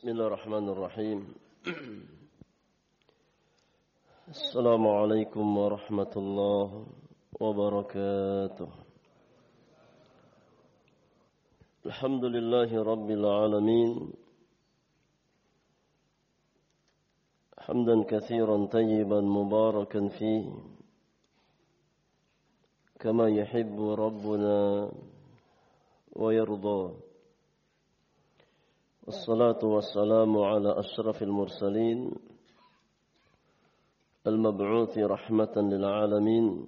بسم الله الرحمن الرحيم. السلام عليكم ورحمة الله وبركاته. الحمد لله رب العالمين. حمدا كثيرا طيبا مباركا فيه. كما يحب ربنا ويرضى. والصلاة والسلام على أشرف المرسلين المبعوث رحمة للعالمين.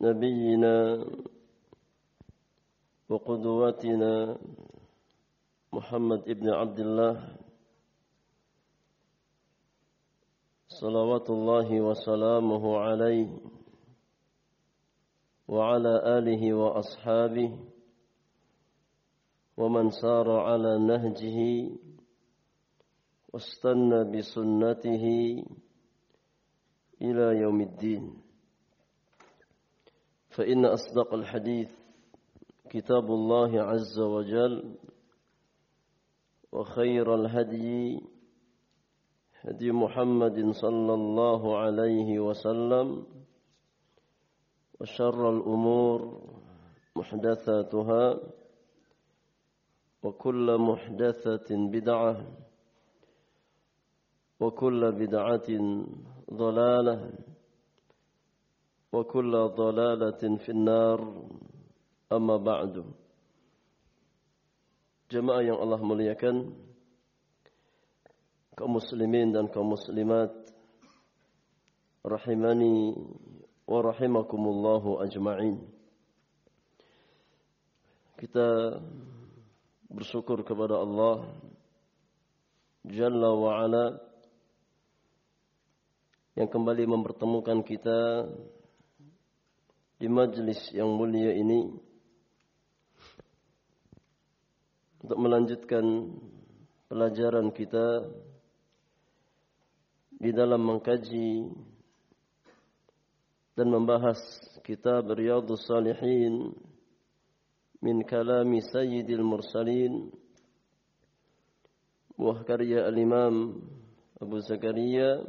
نبينا وقدواتنا محمد ابن عبد الله صلوات الله وسلامه عليه وعلى آله وأصحابه ومن سار على نهجه واستنى بسنته إلى يوم الدين. فإن أصدق الحديث كتاب الله عز وجل وخير الهدي هدي محمد صلى الله عليه وسلم وشر الأمور محدثاتها. وكل محدثة بدعة وكل بدعة ضلالة وكل ضلالة في النار أما بعد Jemaah yang Allah muliakan kaum muslimin dan kaum muslimat rahimani wa rahimakumullahu ajma'in kita bersyukur kepada Allah Jalla wa ala yang kembali mempertemukan kita di majlis yang mulia ini untuk melanjutkan pelajaran kita di dalam mengkaji dan membahas kitab Riyadhus Salihin من كلام سيد المرسلين. وكريا الإمام أبو زكريا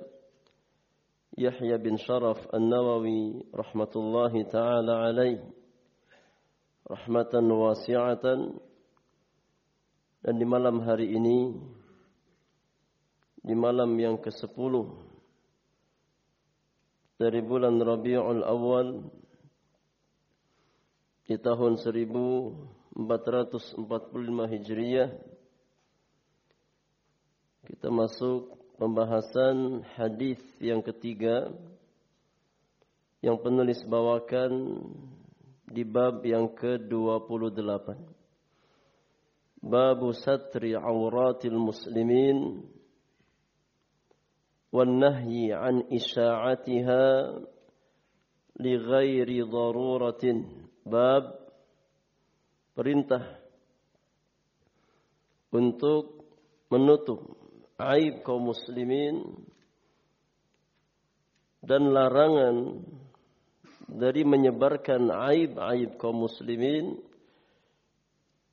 يحيى بن شرف النووي رحمة الله تعالى عليه. رحمة واسعة. Dan di malam hari ini di malam yang ke-10 dari bulan Rabiul Awal di tahun 1445 Hijriah kita masuk pembahasan hadis yang ketiga yang penulis bawakan di bab yang ke-28 Bab satri auratil muslimin wan nahyi an isya'atiha li ghairi daruratin bab perintah untuk menutup aib kaum muslimin dan larangan dari menyebarkan aib-aib kaum muslimin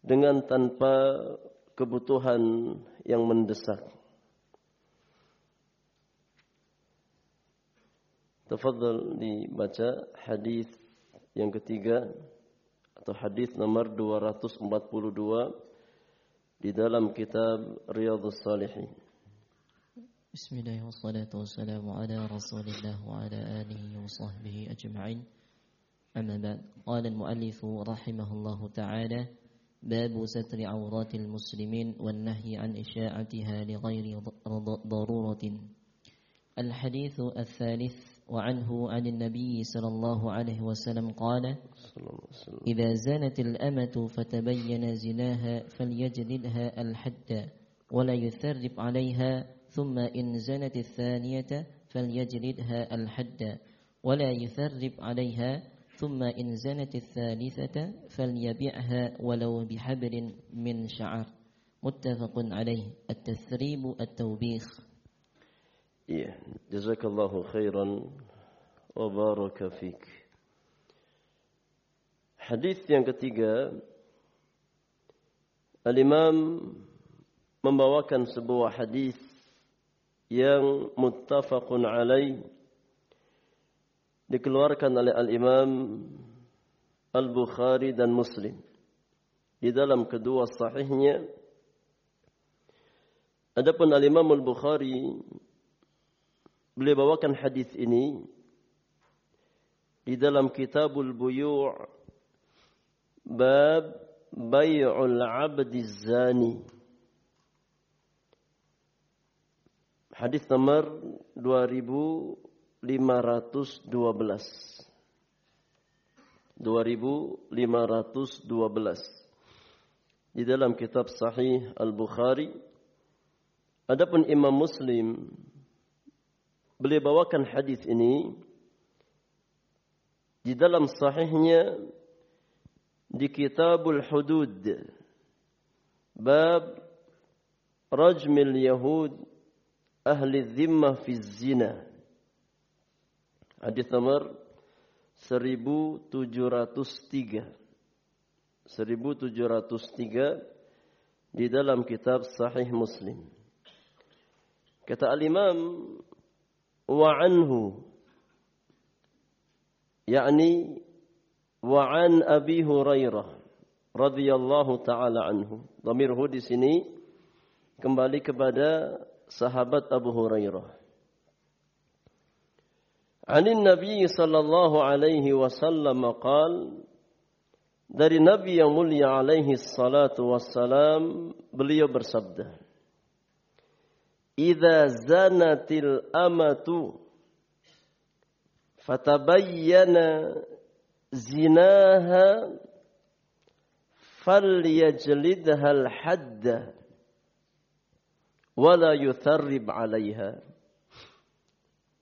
dengan tanpa kebutuhan yang mendesak. Tafadhal dibaca hadis yang ketiga atau hadis nomor 242 di dalam kitab Riyadhus Salihin. Bismillah wassalatu wassalamu ala Rasulillah wa ala alihi wa sahbihi ajma'in. Amma ba'd. Qala al-muallif rahimahullah ta'ala باب ستر عورات المسلمين والنهي عن إشاعتها لغير ضرورة الحديث الثالث وعنه عن النبي صلى الله عليه وسلم قال إذا زانت الأمة فتبين زناها فليجلدها الحد ولا يثرب عليها ثم إن زنت الثانية فليجلدها الحد ولا يثرب عليها ثم إن زنت الثالثة فليبيعها ولو بحبل من شعر. متفق عليه. التثريب التوبيخ. Jazakallahu khairan wa baraka fik. Hadis yang ketiga Al-Imam membawakan sebuah hadis yang muttafaqun alaih dikeluarkan oleh Al-Imam Al-Bukhari dan Muslim di dalam kedua sahihnya Adapun Al-Imam Al-Bukhari beliau bawakan hadis ini di dalam Kitabul Buyu' bab Bai'ul 'abdi zani. Hadis nomor 2512 2512 di dalam kitab Sahih Al-Bukhari adapun Imam Muslim beliau bawakan hadis ini di dalam sahihnya di Kitabul Hudud bab rajmil yahud ahli dhimmah fi zina hadis nomor 1703 1703 di dalam kitab Sahih Muslim. Kata al-Imam وعنه يعني وعن أبي هريرة رضي الله تعالى عنه ضميره di sini kembali kepada sahabat Abu Hurairah. عن النبي صلى الله عليه وسلم قال dari Nabi yang mulia alaihi salatu wassalam beliau bersabda Idza zanatil amatu fatabayyana zinaha falyajlidha al-hadda wala yutharrib 'alayha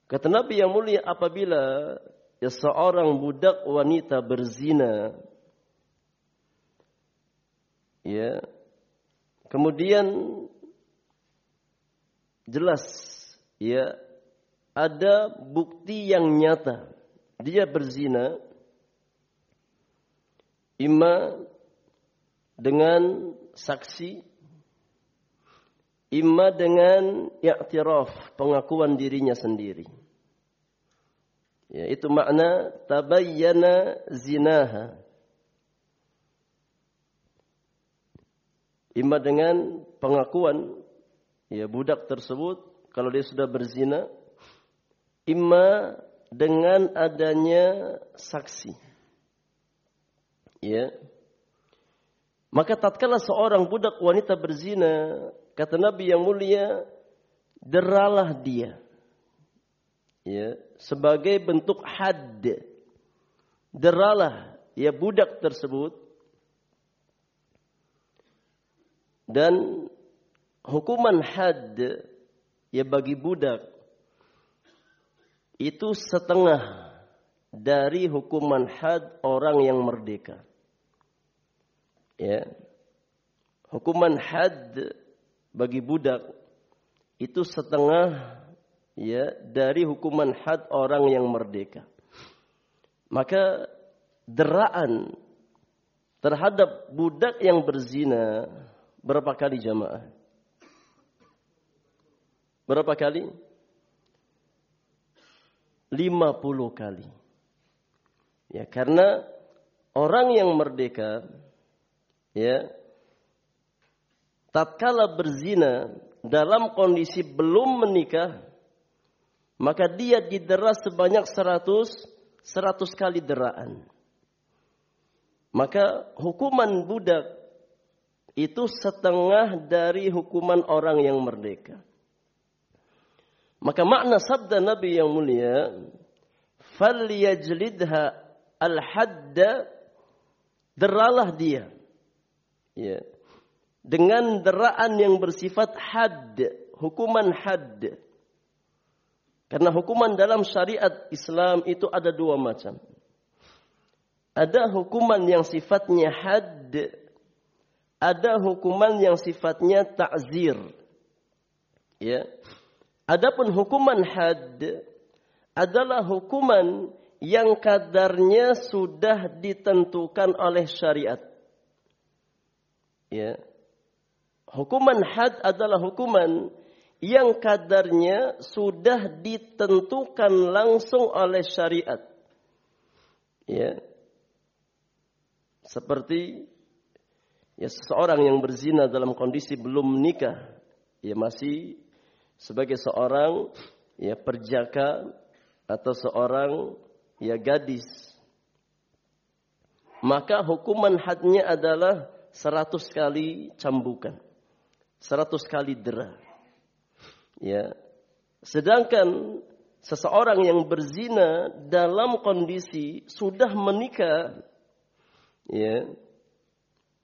Kata Nabi yang mulia apabila ya seorang budak wanita berzina ya kemudian jelas. Ya ada bukti yang nyata. Dia berzina imma dengan saksi imma dengan i'tiraf pengakuan dirinya sendiri. Ya itu makna tabayyana zinaha. Imma dengan pengakuan ya budak tersebut kalau dia sudah berzina imma dengan adanya saksi ya maka tatkala seorang budak wanita berzina Kata Nabi yang mulia, deralah dia. Ya, sebagai bentuk had. Deralah ya budak tersebut. Dan hukuman had ya bagi budak itu setengah dari hukuman had orang yang merdeka. Ya. Hukuman had bagi budak itu setengah ya dari hukuman had orang yang merdeka. Maka deraan terhadap budak yang berzina berapa kali jamaah? Berapa kali? 50 kali. Ya, karena orang yang merdeka ya tatkala berzina dalam kondisi belum menikah, maka dia didera sebanyak seratus seratus kali deraan. Maka hukuman budak itu setengah dari hukuman orang yang merdeka. Maka makna sabda Nabi yang mulia, "Falyajlidha al-hadda" deralah dia. Ya dengan deraan yang bersifat had, hukuman had. Karena hukuman dalam syariat Islam itu ada dua macam. Ada hukuman yang sifatnya had, ada hukuman yang sifatnya ta'zir. Ya. Adapun hukuman had adalah hukuman yang kadarnya sudah ditentukan oleh syariat. Ya hukuman had adalah hukuman yang kadarnya sudah ditentukan langsung oleh syariat. Ya. Seperti ya seseorang yang berzina dalam kondisi belum menikah, ya masih sebagai seorang ya perjaka atau seorang ya gadis. Maka hukuman hadnya adalah seratus kali cambukan. seratus kali dera. Ya. Sedangkan seseorang yang berzina dalam kondisi sudah menikah ya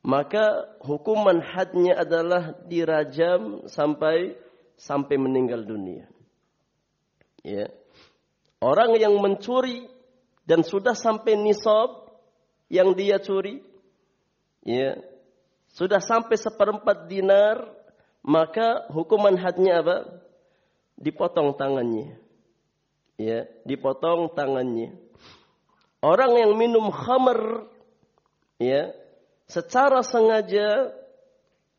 maka hukuman hadnya adalah dirajam sampai sampai meninggal dunia. Ya. Orang yang mencuri dan sudah sampai nisab yang dia curi, ya, sudah sampai seperempat dinar, maka hukuman hadnya apa? Dipotong tangannya. Ya, dipotong tangannya. Orang yang minum khamr ya, secara sengaja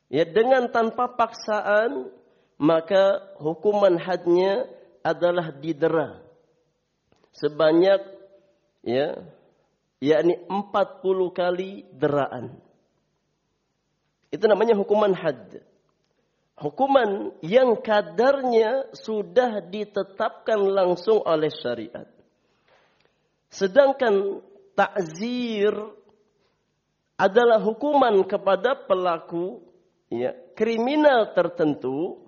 ya dengan tanpa paksaan maka hukuman hadnya adalah didera sebanyak ya yakni 40 kali deraan. Itu namanya hukuman had. Hukuman yang kadarnya sudah ditetapkan langsung oleh syariat. Sedangkan takzir adalah hukuman kepada pelaku ya, kriminal tertentu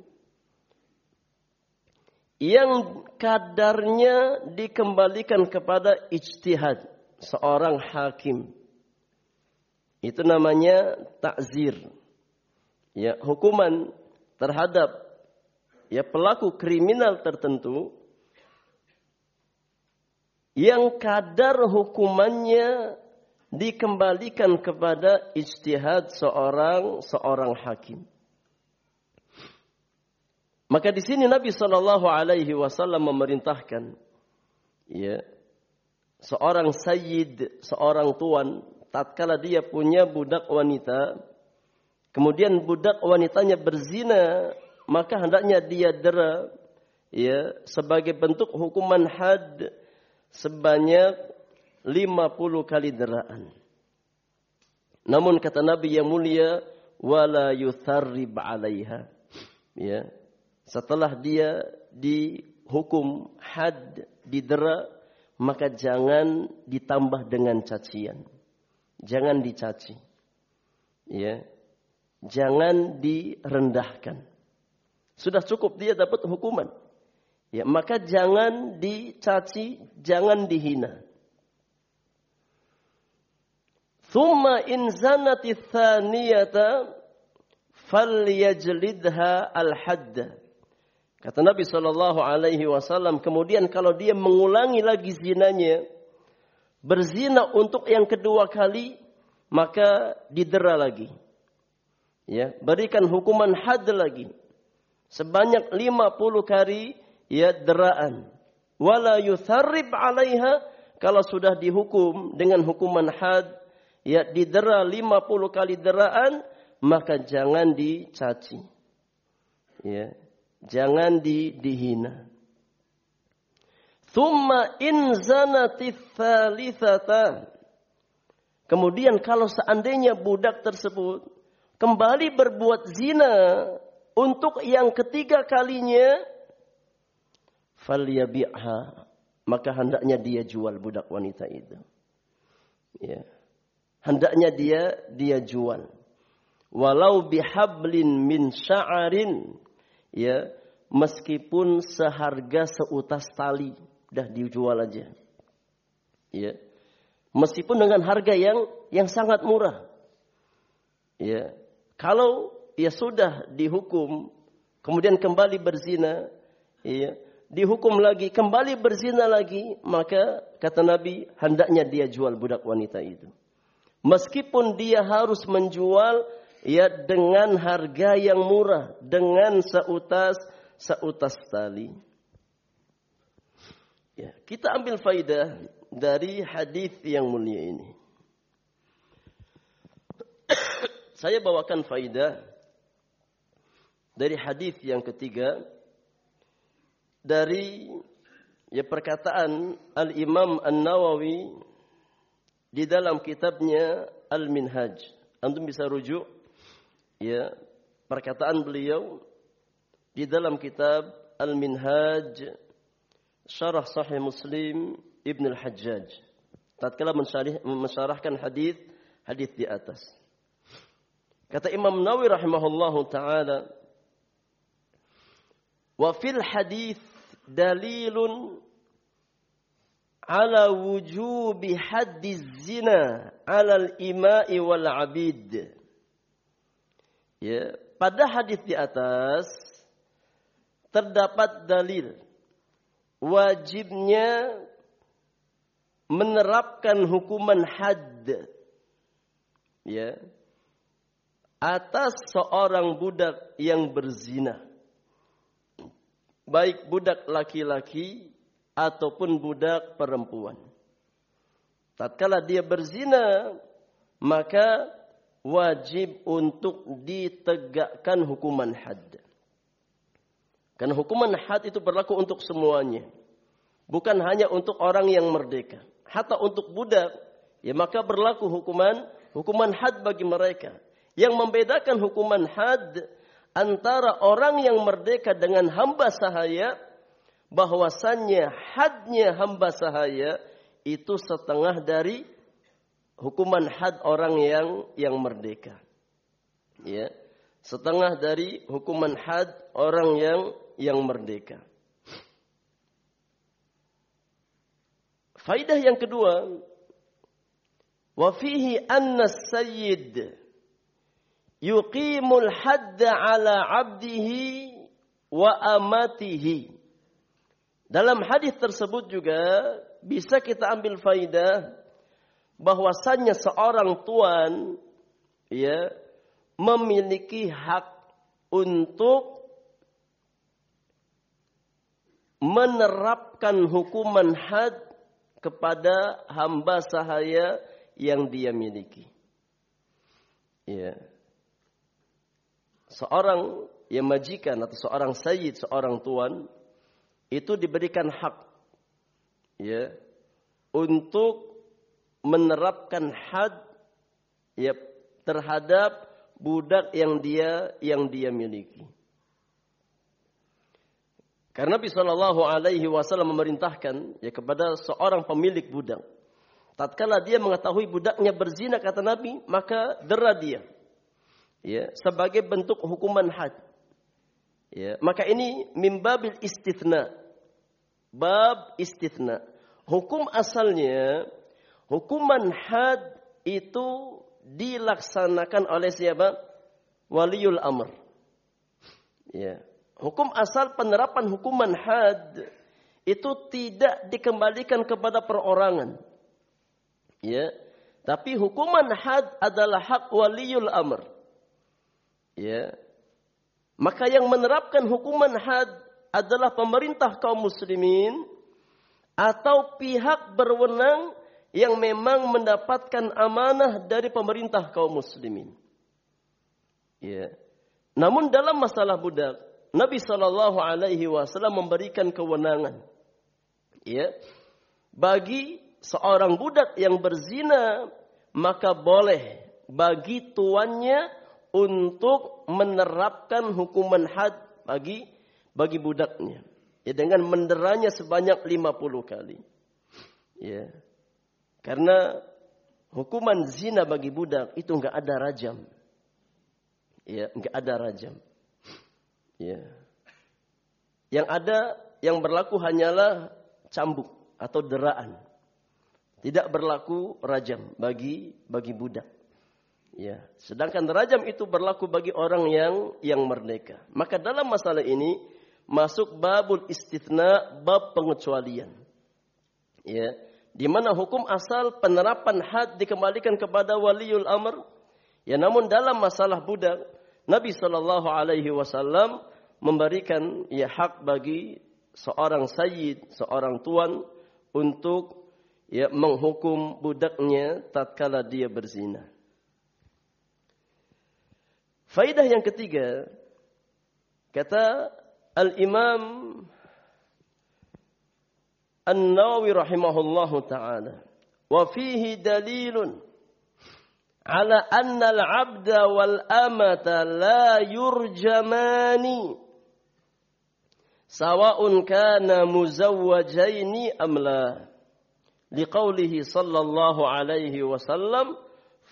yang kadarnya dikembalikan kepada ijtihad seorang hakim. Itu namanya takzir. Ya, hukuman terhadap ya pelaku kriminal tertentu yang kadar hukumannya dikembalikan kepada ijtihad seorang seorang hakim. Maka di sini Nabi Shallallahu Alaihi Wasallam memerintahkan, ya, seorang sayyid, seorang tuan, tatkala dia punya budak wanita, kemudian budak wanitanya berzina, maka hendaknya dia dera, ya, sebagai bentuk hukuman had sebanyak 50 kali deraan. Namun kata Nabi yang mulia, wala yutharrib alaiha. Ya, setelah dia dihukum had, didera, maka jangan ditambah dengan cacian. Jangan dicaci. Ya. Jangan direndahkan. Sudah cukup dia dapat hukuman. Ya, maka jangan dicaci, jangan dihina. Thumma in zanati thaniyata falyajlidha al-hadda. Kata Nabi Shallallahu Alaihi Wasallam, kemudian kalau dia mengulangi lagi zinanya, berzina untuk yang kedua kali, maka didera lagi. Ya, berikan hukuman had lagi. Sebanyak 50 kali ya deraan. Wala yutharrib alaiha kalau sudah dihukum dengan hukuman had ya didera 50 kali deraan maka jangan dicaci. Ya, Jangan di, dihina. Thumma in Kemudian kalau seandainya budak tersebut kembali berbuat zina untuk yang ketiga kalinya, falyabi'ha maka hendaknya dia jual budak wanita itu. Ya. Hendaknya dia dia jual. Walau bihablin min sya'arin ya meskipun seharga seutas tali dah dijual aja. Ya meskipun dengan harga yang yang sangat murah. Ya kalau ia sudah dihukum kemudian kembali berzina ya dihukum lagi kembali berzina lagi maka kata Nabi hendaknya dia jual budak wanita itu. Meskipun dia harus menjual ya dengan harga yang murah, dengan seutas seutas tali. Ya, kita ambil faidah dari hadis yang mulia ini. Saya bawakan faidah dari hadis yang ketiga dari ya perkataan Al Imam An Nawawi di dalam kitabnya Al Minhaj. Antum bisa rujuk ya perkataan beliau di dalam kitab Al Minhaj Syarah Sahih Muslim Ibn Al Hajjaj. Tatkala mensyarahkan hadis hadis di atas. Kata Imam Nawawi rahimahullahu taala wa fil hadis dalilun ala wujubi haddi zina ala al-ima'i wal abid. Ya, pada hadis di atas terdapat dalil wajibnya menerapkan hukuman had ya atas seorang budak yang berzina baik budak laki-laki ataupun budak perempuan. Tatkala dia berzina, maka wajib untuk ditegakkan hukuman had. Karena hukuman had itu berlaku untuk semuanya. Bukan hanya untuk orang yang merdeka. Hatta untuk budak, ya maka berlaku hukuman hukuman had bagi mereka. Yang membedakan hukuman had antara orang yang merdeka dengan hamba sahaya bahwasannya hadnya hamba sahaya itu setengah dari hukuman had orang yang yang merdeka. Ya. Setengah dari hukuman had orang yang yang merdeka. Faidah yang kedua, wa anna sayyid yuqimul hadda ala abdihi wa amatihi dalam hadis tersebut juga bisa kita ambil faidah bahwasannya seorang tuan ya memiliki hak untuk menerapkan hukuman had kepada hamba sahaya yang dia miliki. Ya. Seorang yang majikan atau seorang sayyid, seorang tuan itu diberikan hak ya untuk menerapkan had ya terhadap budak yang dia yang dia miliki. Karena Nabi Shallallahu Alaihi Wasallam memerintahkan ya kepada seorang pemilik budak, tatkala dia mengetahui budaknya berzina kata Nabi, maka dera dia, ya sebagai bentuk hukuman had. Ya, maka ini mimbabil istithna. Bab istithna. Hukum asalnya hukuman had itu dilaksanakan oleh siapa? Waliul amr. Ya. Hukum asal penerapan hukuman had itu tidak dikembalikan kepada perorangan. Ya. Tapi hukuman had adalah hak waliul amr. Ya. Maka yang menerapkan hukuman had adalah pemerintah kaum muslimin atau pihak berwenang yang memang mendapatkan amanah dari pemerintah kaum muslimin. Ya. Namun dalam masalah budak, Nabi Shallallahu Alaihi Wasallam memberikan kewenangan, ya, bagi seorang budak yang berzina maka boleh bagi tuannya untuk menerapkan hukuman had bagi bagi budaknya. Ya, dengan menderanya sebanyak 50 kali. Ya. Karena hukuman zina bagi budak itu enggak ada rajam. Ya, enggak ada rajam. Ya. Yang ada yang berlaku hanyalah cambuk atau deraan. Tidak berlaku rajam bagi bagi budak. Ya, sedangkan rajam itu berlaku bagi orang yang yang merdeka. Maka dalam masalah ini masuk babul istithna, bab pengecualian. Ya, di mana hukum asal penerapan had dikembalikan kepada waliul amr. Ya, namun dalam masalah budak, Nabi Shallallahu Alaihi Wasallam memberikan ya hak bagi seorang sayyid, seorang tuan untuk ya menghukum budaknya tatkala dia berzina. Faidah yang ketiga, Kata Al-Imam An-Nawawi rahimahullahu taala, "Wa fihi dalilun ala anna al-'abda wal amata la yurjamani sawa'un kana muzawwajaini am la." Liqaulihi sallallahu alaihi wasallam,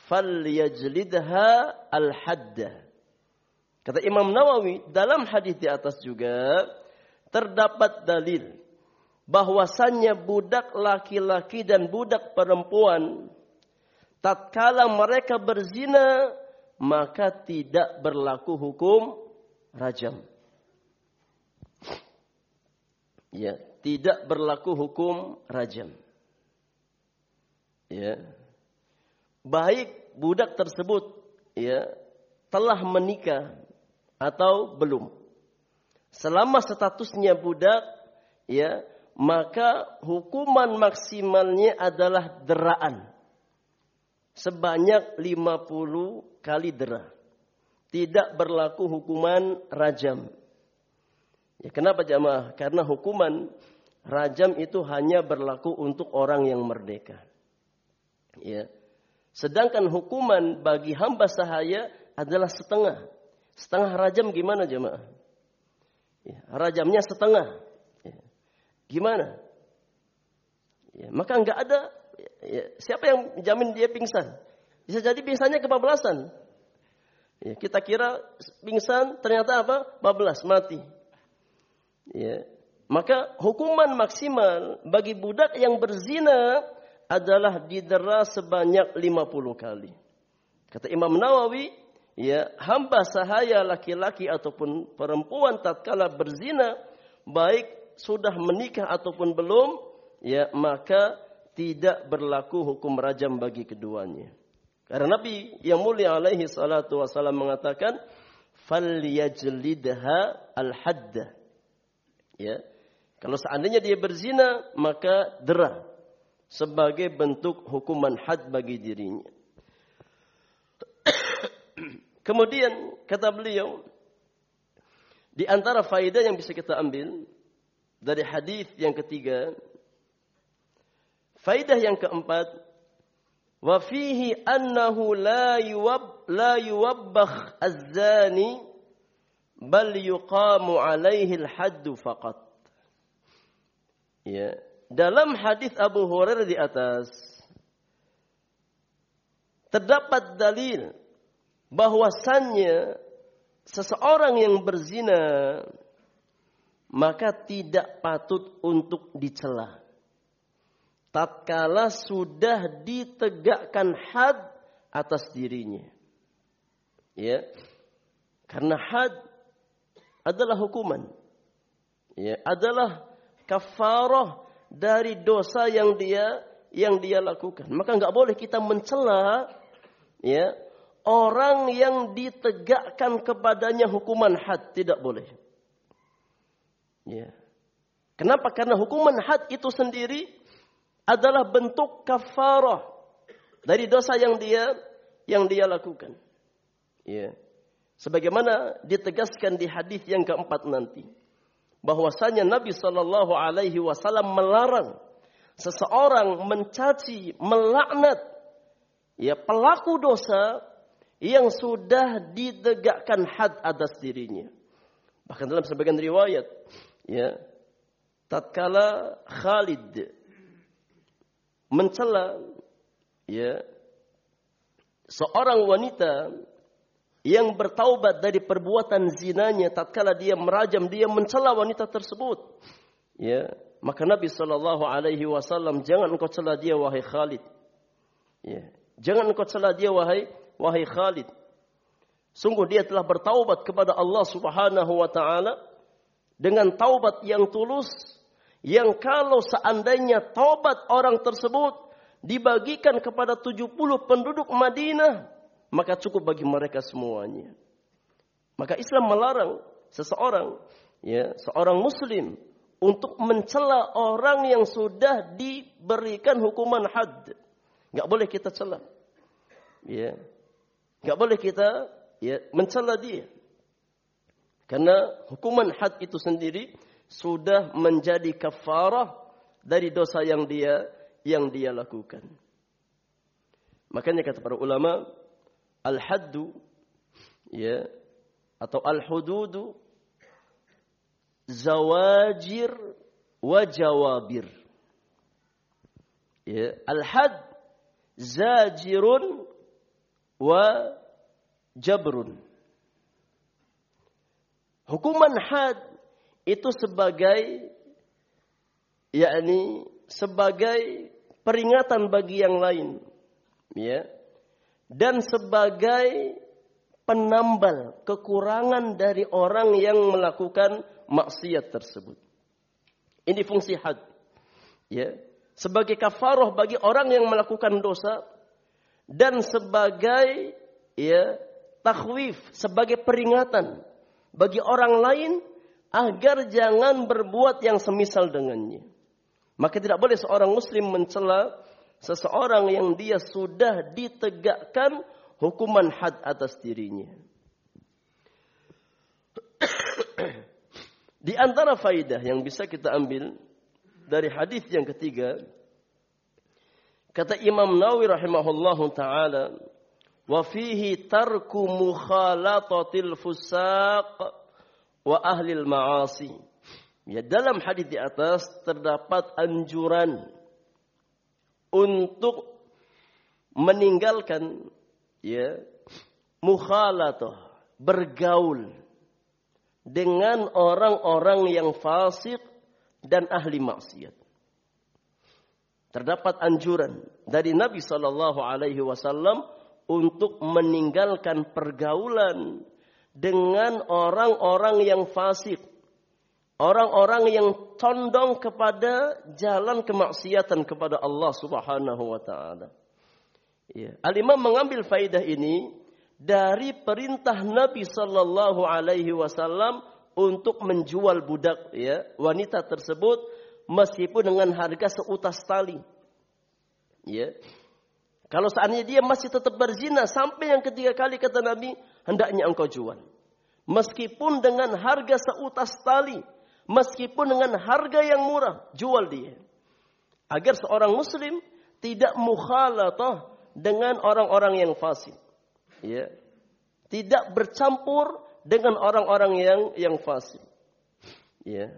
"Falyajlidha al-hadda." Kata Imam Nawawi, dalam hadis di atas juga terdapat dalil bahwasannya budak laki-laki dan budak perempuan tatkala mereka berzina maka tidak berlaku hukum rajam. Ya, tidak berlaku hukum rajam. Ya. Baik budak tersebut ya telah menikah atau belum. Selama statusnya budak, ya, maka hukuman maksimalnya adalah deraan. Sebanyak 50 kali dera. Tidak berlaku hukuman rajam. Ya, kenapa jamaah? Karena hukuman rajam itu hanya berlaku untuk orang yang merdeka. Ya. Sedangkan hukuman bagi hamba sahaya adalah setengah. Setengah rajam gimana jemaah? Ya, rajamnya setengah. Gimana? Ya, maka nggak ada ya, siapa yang jamin dia pingsan? Bisa jadi pingsannya kebablasan. Ya, kita kira pingsan ternyata apa? Bablas, mati. Ya. Maka hukuman maksimal bagi budak yang berzina adalah didera sebanyak 50 kali. Kata Imam Nawawi, ya hamba sahaya laki-laki ataupun perempuan tatkala berzina baik sudah menikah ataupun belum ya maka tidak berlaku hukum rajam bagi keduanya. Karena Nabi yang mulia alaihi salatu wasallam mengatakan falyajlidha al-hadda. Ya. Kalau seandainya dia berzina maka dera sebagai bentuk hukuman had bagi dirinya. Kemudian kata beliau, di antara faedah yang bisa kita ambil dari hadis yang ketiga, faedah yang keempat, wa fihi annahu la yuwab la yuwabbakh az-zani bal yuqamu alaihi al-hadd faqat. Ya, dalam hadis Abu Hurairah di atas terdapat dalil bahwasannya seseorang yang berzina maka tidak patut untuk dicela. Tatkala sudah ditegakkan had atas dirinya. Ya. Karena had adalah hukuman. Ya, adalah kafarah dari dosa yang dia yang dia lakukan. Maka nggak boleh kita mencela ya orang yang ditegakkan kepadanya hukuman had tidak boleh. Ya. Kenapa? Karena hukuman had itu sendiri adalah bentuk kafarah dari dosa yang dia yang dia lakukan. Ya. Sebagaimana ditegaskan di hadis yang keempat nanti bahwasanya Nabi Shallallahu Alaihi Wasallam melarang seseorang mencaci, melaknat ya pelaku dosa yang sudah ditegakkan had atas dirinya. Bahkan dalam sebagian riwayat, ya, tatkala Khalid mencela ya seorang wanita yang bertaubat dari perbuatan zinanya tatkala dia merajam dia mencela wanita tersebut ya maka Nabi sallallahu alaihi wasallam jangan engkau cela dia wahai Khalid. Ya. Jangan engkau cela dia wahai wahai Khalid. Sungguh dia telah bertaubat kepada Allah Subhanahu wa taala dengan taubat yang tulus yang kalau seandainya taubat orang tersebut dibagikan kepada 70 penduduk Madinah maka cukup bagi mereka semuanya. Maka Islam melarang seseorang ya seorang muslim untuk mencela orang yang sudah diberikan hukuman had. Enggak boleh kita cela. Ya. Gak boleh kita ya mencela dia. Karena hukuman had itu sendiri sudah menjadi kafarah dari dosa yang dia yang dia lakukan. Makanya kata para ulama, al-haddu ya atau al-hududu zawajir wa jawabir. Ya, al-had zajirun wa jabrun. Hukuman had itu sebagai yakni sebagai peringatan bagi yang lain ya dan sebagai penambal kekurangan dari orang yang melakukan maksiat tersebut. Ini fungsi had. Ya, sebagai kafaroh bagi orang yang melakukan dosa dan sebagai ya takhwif sebagai peringatan bagi orang lain agar jangan berbuat yang semisal dengannya. Maka tidak boleh seorang muslim mencela seseorang yang dia sudah ditegakkan hukuman had atas dirinya. Di antara faidah yang bisa kita ambil dari hadis yang ketiga, kata Imam Nawawi rahimahullahu taala, wa fihi tarku mukhalatatil fusaq wa ahli ma'asi. Ya, dalam hadis di atas terdapat anjuran untuk meninggalkan ya mukhalatah bergaul dengan orang-orang yang fasik dan ahli maksiat. Terdapat anjuran dari Nabi Shallallahu Alaihi Wasallam untuk meninggalkan pergaulan dengan orang-orang yang fasik. Orang-orang yang condong kepada jalan kemaksiatan kepada Allah Subhanahu wa taala. Ya. Al-Imam mengambil faidah ini dari perintah Nabi sallallahu alaihi wasallam untuk menjual budak ya, wanita tersebut meskipun dengan harga seutas tali. Ya. Kalau seandainya dia masih tetap berzina sampai yang ketiga kali kata Nabi, hendaknya engkau jual. Meskipun dengan harga seutas tali, meskipun dengan harga yang murah, jual dia. Agar seorang muslim tidak mukhalatah dengan orang-orang yang fasik. Ya. Tidak bercampur dengan orang-orang yang yang fasik. Ya.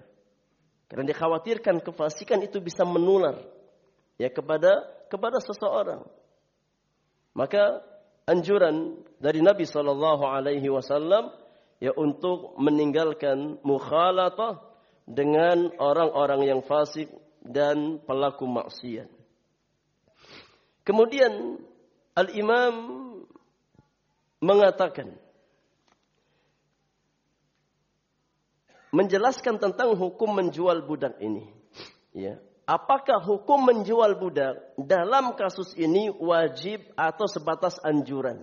Karena dikhawatirkan kefasikan itu bisa menular ya kepada kepada seseorang. Maka anjuran dari Nabi Shallallahu Alaihi Wasallam ya untuk meninggalkan mukhalatah dengan orang-orang yang fasik dan pelaku maksiat. Kemudian Al-Imam mengatakan menjelaskan tentang hukum menjual budak ini. Ya. Apakah hukum menjual budak dalam kasus ini wajib atau sebatas anjuran?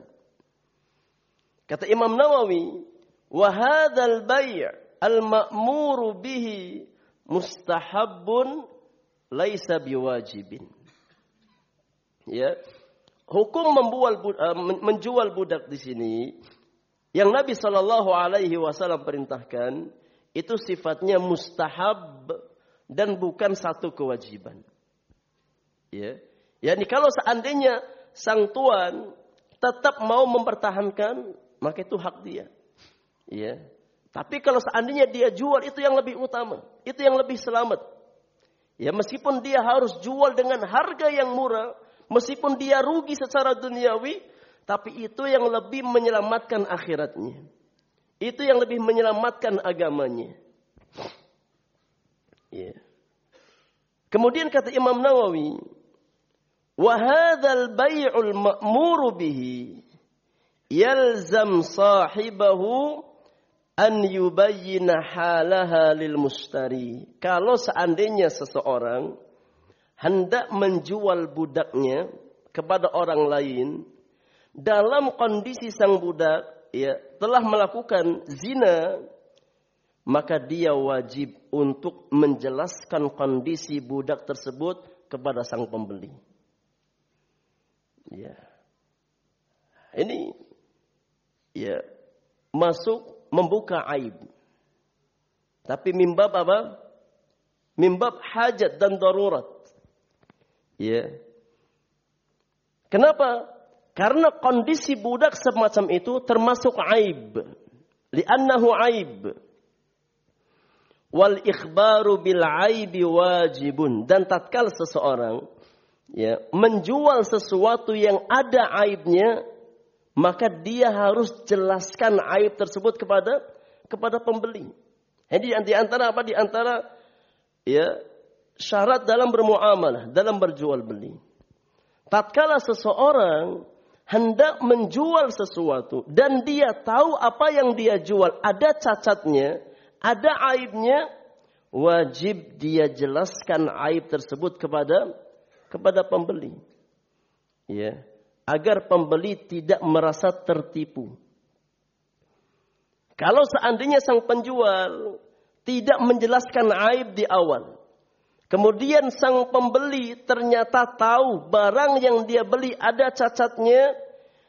Kata Imam Nawawi, "Wa hadzal bai' al-ma'muru bihi mustahabbun laisa biwajibin." Ya. Hukum membual, uh, menjual budak di sini yang Nabi Shallallahu alaihi wasallam perintahkan itu sifatnya mustahab dan bukan satu kewajiban. Ya. Yani kalau seandainya sang tuan tetap mau mempertahankan, maka itu hak dia. Ya. Tapi kalau seandainya dia jual itu yang lebih utama, itu yang lebih selamat. Ya meskipun dia harus jual dengan harga yang murah, meskipun dia rugi secara duniawi, tapi itu yang lebih menyelamatkan akhiratnya. Itu yang lebih menyelamatkan agamanya. Ya. Kemudian kata Imam Nawawi, "Wa hadzal ma'muru bihi yalzam sahibahu an yubayyina halaha lil mustari." Kalau seandainya seseorang hendak menjual budaknya kepada orang lain dalam kondisi sang budak ya telah melakukan zina maka dia wajib untuk menjelaskan kondisi budak tersebut kepada sang pembeli. Ya. Ini ya masuk membuka aib. Tapi mimbab apa? Mimbab hajat dan darurat. Ya. Kenapa? Karena kondisi budak semacam itu termasuk aib. Li'annahu aib. Wal ikhbaru bil aibi wajibun. Dan tatkala seseorang ya, menjual sesuatu yang ada aibnya, maka dia harus jelaskan aib tersebut kepada kepada pembeli. Jadi di antara apa? Di antara ya syarat dalam bermuamalah, dalam berjual beli. Tatkala seseorang hendak menjual sesuatu dan dia tahu apa yang dia jual ada cacatnya, ada aibnya, wajib dia jelaskan aib tersebut kepada kepada pembeli. Ya, agar pembeli tidak merasa tertipu. Kalau seandainya sang penjual tidak menjelaskan aib di awal, kemudian sang pembeli ternyata tahu barang yang dia beli ada cacatnya,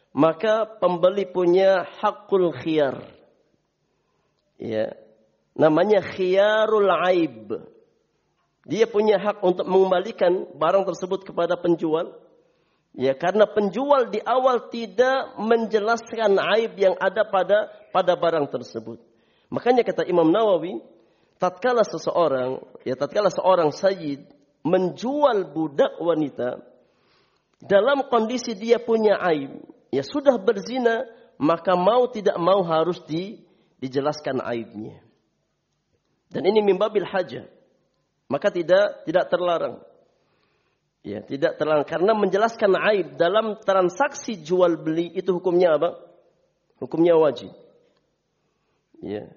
maka pembeli punya hakul khiyar. Ya, namanya khiyarul aib. Dia punya hak untuk mengembalikan barang tersebut kepada penjual. Ya, karena penjual di awal tidak menjelaskan aib yang ada pada pada barang tersebut. Makanya kata Imam Nawawi, tatkala seseorang, ya tatkala seorang sayyid menjual budak wanita dalam kondisi dia punya aib, ya sudah berzina, maka mau tidak mau harus di, dijelaskan aibnya. Dan ini mimbabil hajah. Maka tidak tidak terlarang. Ya, tidak terlarang karena menjelaskan aib dalam transaksi jual beli itu hukumnya apa? Hukumnya wajib. Ya.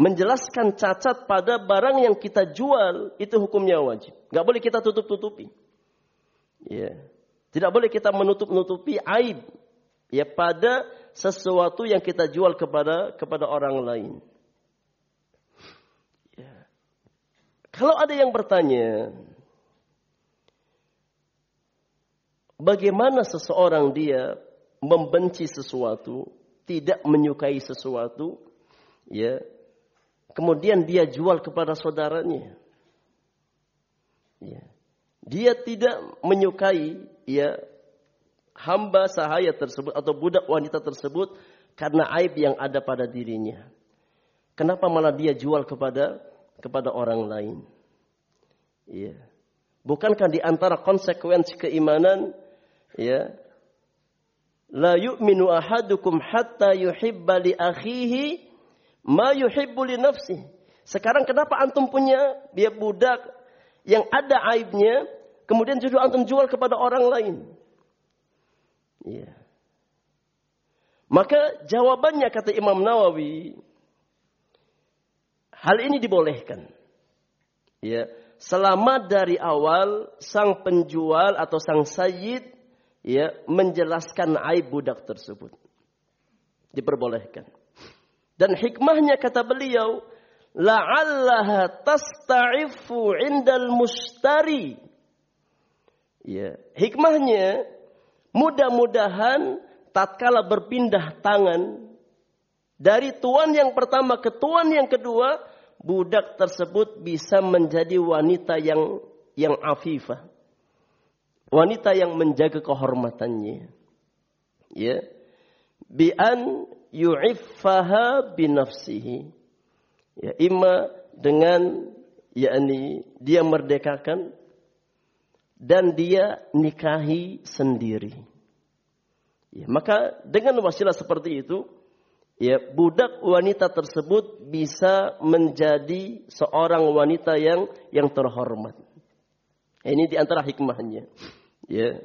Menjelaskan cacat pada barang yang kita jual itu hukumnya wajib. Gak boleh kita tutup-tutupi. Ya. Tidak boleh kita menutup-nutupi aib ya pada sesuatu yang kita jual kepada kepada orang lain. Kalau ada yang bertanya, bagaimana seseorang dia membenci sesuatu, tidak menyukai sesuatu, ya, kemudian dia jual kepada saudaranya. Ya. Dia tidak menyukai ya hamba sahaya tersebut atau budak wanita tersebut karena aib yang ada pada dirinya. Kenapa malah dia jual kepada kepada orang lain. Iya. Bukankah di antara konsekuensi keimanan ya la yu'minu ahadukum hatta yuhibba li akhihi ma yuhibbu li nafsihi. Sekarang kenapa antum punya dia budak yang ada aibnya kemudian justru antum jual kepada orang lain? Iya. Maka jawabannya kata Imam Nawawi Hal ini dibolehkan. Ya, selama dari awal sang penjual atau sang sayyid ya menjelaskan aib budak tersebut. Diperbolehkan. Dan hikmahnya kata beliau, la'allaha tasta'ifu 'indal mustari. Ya, hikmahnya mudah-mudahan tatkala berpindah tangan dari tuan yang pertama ke tuan yang kedua, budak tersebut bisa menjadi wanita yang yang afifah. Wanita yang menjaga kehormatannya. Ya. Bi an yu'iffaha binafsihi. Ya, ima dengan yakni dia merdekakan dan dia nikahi sendiri. Ya, maka dengan wasilah seperti itu ya budak wanita tersebut bisa menjadi seorang wanita yang yang terhormat. Ini di antara hikmahnya. Ya.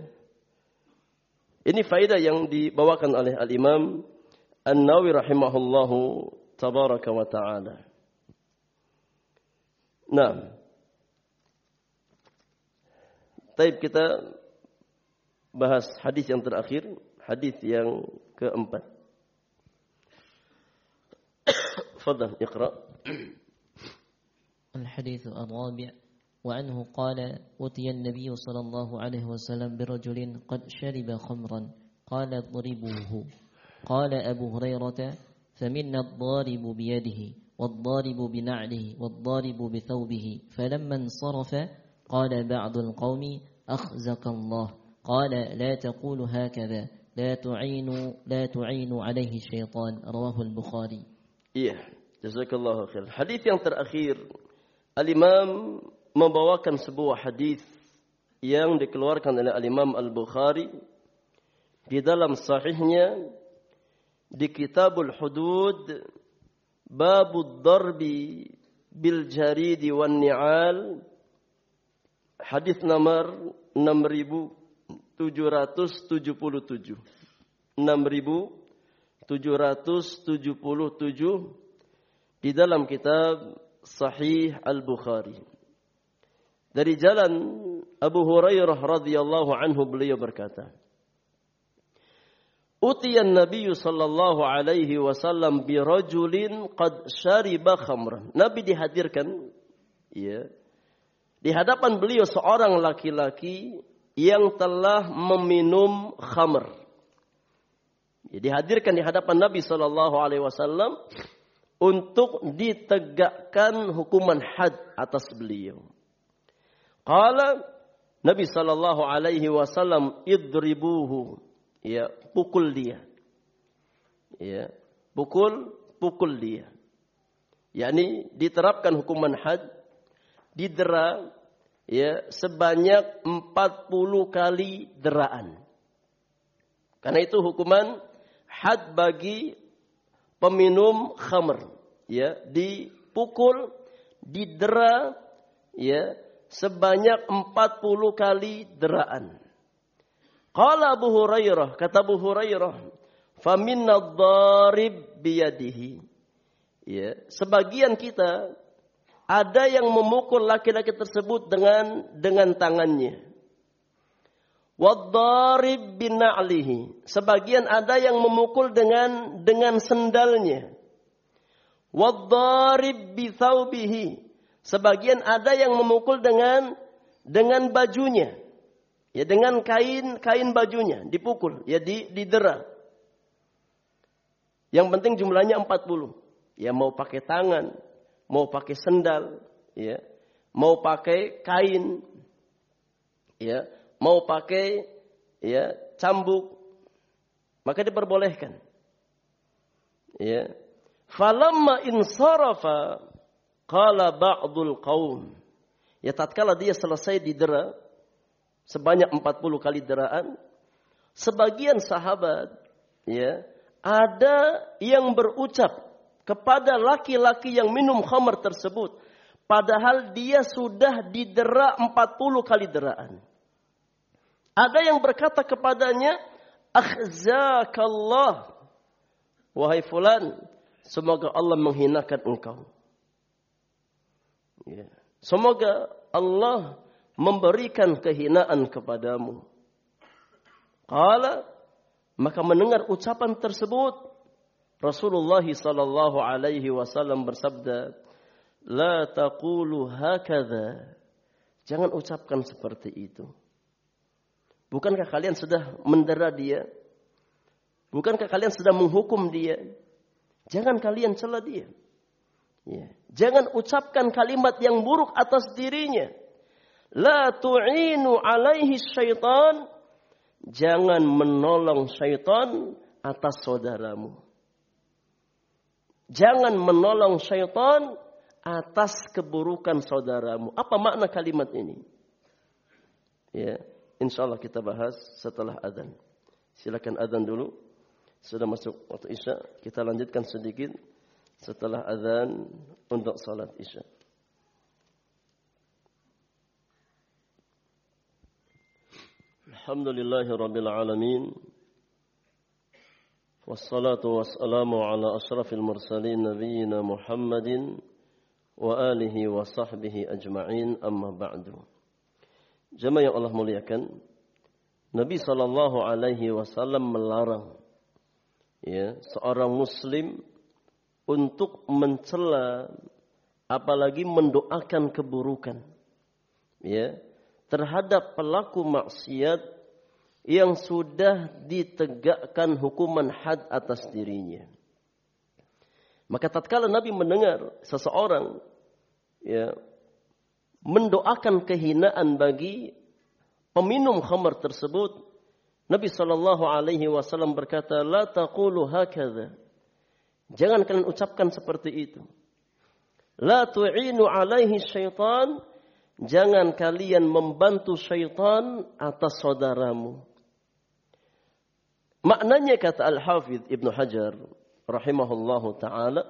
Ini faedah yang dibawakan oleh Al-Imam An-Nawawi rahimahullahu tabaraka wa taala. Nah. Taib kita bahas hadis yang terakhir, hadis yang keempat. تفضل اقرأ. الحديث الرابع وعنه قال أتي النبي صلى الله عليه وسلم برجل قد شرب خمرا قال اضربوه قال أبو هريرة فمنا الضارب بيده والضارب بنعله والضارب بثوبه فلما انصرف قال بعض القوم أخزك الله قال لا تقول هكذا لا تعين لا تعين عليه الشيطان رواه البخاري. Iya, jazakallahu khair. Hadis yang terakhir, Al-Imam membawakan sebuah hadis yang dikeluarkan oleh Al-Imam Al-Bukhari di dalam sahihnya di Kitabul Hudud Babud Darbi bil Jaridi wan Ni'al hadis nomor 6777 6777 di dalam kitab Sahih Al-Bukhari. Dari jalan Abu Hurairah radhiyallahu anhu beliau berkata, Utiyan Nabi sallallahu alaihi wasallam bi rajulin qad syariba khamran. Nabi dihadirkan ya. Di hadapan beliau seorang laki-laki yang telah meminum khamr. Ya, dihadirkan di hadapan Nabi sallallahu alaihi wasallam untuk ditegakkan hukuman had atas beliau. Qala Nabi sallallahu alaihi wasallam idribuhu ya pukul dia. Ya, pukul pukul dia. yakni diterapkan hukuman had didera ya sebanyak 40 kali deraan. Karena itu hukuman had bagi peminum khamr ya dipukul didera ya sebanyak 40 kali deraan. Qala Abu Hurairah, kata Abu Hurairah, faminna dharib biyadihi. Ya, sebagian kita ada yang memukul laki-laki tersebut dengan dengan tangannya. Wadharib bina'lihi. Sebagian ada yang memukul dengan dengan sendalnya. Wadharib bithaubihi. Sebagian ada yang memukul dengan dengan bajunya. Ya dengan kain kain bajunya dipukul, ya di didera. Yang penting jumlahnya 40. Ya mau pakai tangan, mau pakai sendal, ya, mau pakai kain, ya, mau pakai ya cambuk, maka diperbolehkan. Ya. Falamma insarafa qala ba'dul qaum. Ya tatkala dia selesai didera, sebanyak 40 kali deraan, sebagian sahabat ya ada yang berucap kepada laki-laki yang minum khamr tersebut padahal dia sudah didera 40 kali deraan. Ada yang berkata kepadanya, "Akhzakallah." Wahai fulan, semoga Allah menghinakan engkau. Ya. Semoga Allah memberikan kehinaan kepadamu. Qala maka mendengar ucapan tersebut Rasulullah sallallahu alaihi wasallam bersabda, "La taqulu hakadha." Jangan ucapkan seperti itu. Bukankah kalian sudah mendera dia? Bukankah kalian sudah menghukum dia? Jangan kalian cela dia. Ya. Jangan ucapkan kalimat yang buruk atas dirinya. La tu'inu alaihi syaitan. Jangan menolong syaitan atas saudaramu. Jangan menolong syaitan atas keburukan saudaramu. Apa makna kalimat ini? Ya, insya Allah kita bahas setelah adzan. Silakan adzan dulu. Sudah masuk waktu isya, kita lanjutkan sedikit setelah adzan untuk salat isya. الحمد لله رب العالمين والصلاة والسلام على أشرف المرسلين نبينا محمد وآله وصحبه أجمعين أما بعد Jemaah yang Allah muliakan Nabi Shallallahu Alaihi Wasallam melarang ya seorang Muslim untuk mencela apalagi mendoakan keburukan ya terhadap pelaku maksiat yang sudah ditegakkan hukuman had atas dirinya. Maka tatkala Nabi mendengar seseorang ya mendoakan kehinaan bagi peminum khamar tersebut, Nabi Shallallahu Alaihi Wasallam berkata, "La taqulu hakadha." Jangan kalian ucapkan seperti itu. La tu'inu alaihi syaitan. Jangan kalian membantu syaitan atas saudaramu. Maknanya kata Al-Hafidh Ibnu Hajar rahimahullahu taala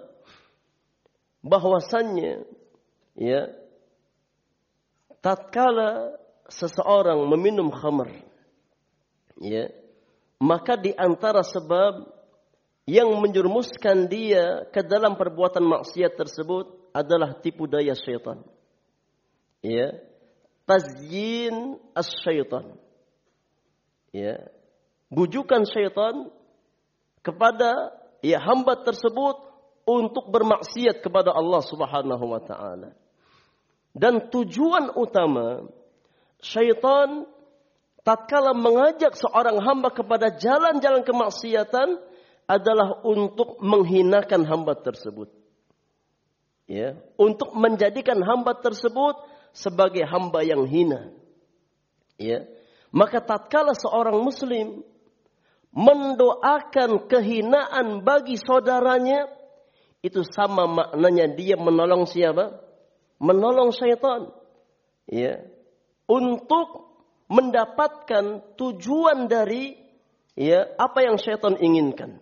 bahwasannya ya tatkala seseorang meminum khamr ya maka di antara sebab yang menjerumuskan dia ke dalam perbuatan maksiat tersebut adalah tipu daya syaitan ya tazyin as-syaitan ya bujukan syaitan kepada ya hamba tersebut untuk bermaksiat kepada Allah Subhanahu wa taala. Dan tujuan utama syaitan tatkala mengajak seorang hamba kepada jalan-jalan kemaksiatan adalah untuk menghinakan hamba tersebut. Ya, untuk menjadikan hamba tersebut sebagai hamba yang hina. Ya. Maka tatkala seorang muslim mendoakan kehinaan bagi saudaranya, itu sama maknanya dia menolong siapa? Menolong syaitan. Ya. Untuk mendapatkan tujuan dari ya apa yang syaitan inginkan.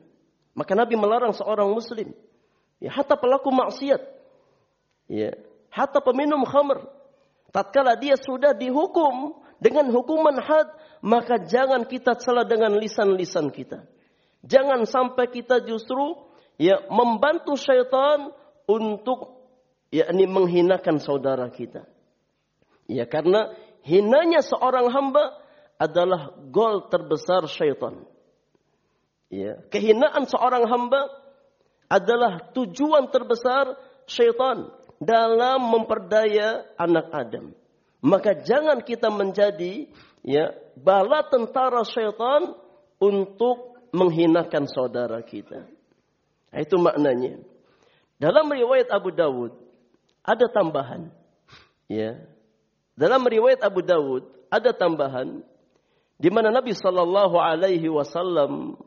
Maka Nabi melarang seorang muslim, ya hatta pelaku maksiat, ya hatta peminum khamr, tatkala dia sudah dihukum dengan hukuman had, maka jangan kita celah dengan lisan-lisan kita. Jangan sampai kita justru ya membantu syaitan untuk yakni menghinakan saudara kita. Ya karena hinanya seorang hamba adalah gol terbesar syaitan. Ya, kehinaan seorang hamba adalah tujuan terbesar syaitan dalam memperdaya anak Adam. Maka jangan kita menjadi ya bala tentara syaitan untuk menghinakan saudara kita. Itu maknanya. Dalam riwayat Abu Dawud ada tambahan. Ya. Dalam riwayat Abu Dawud ada tambahan di mana Nabi Shallallahu Alaihi Wasallam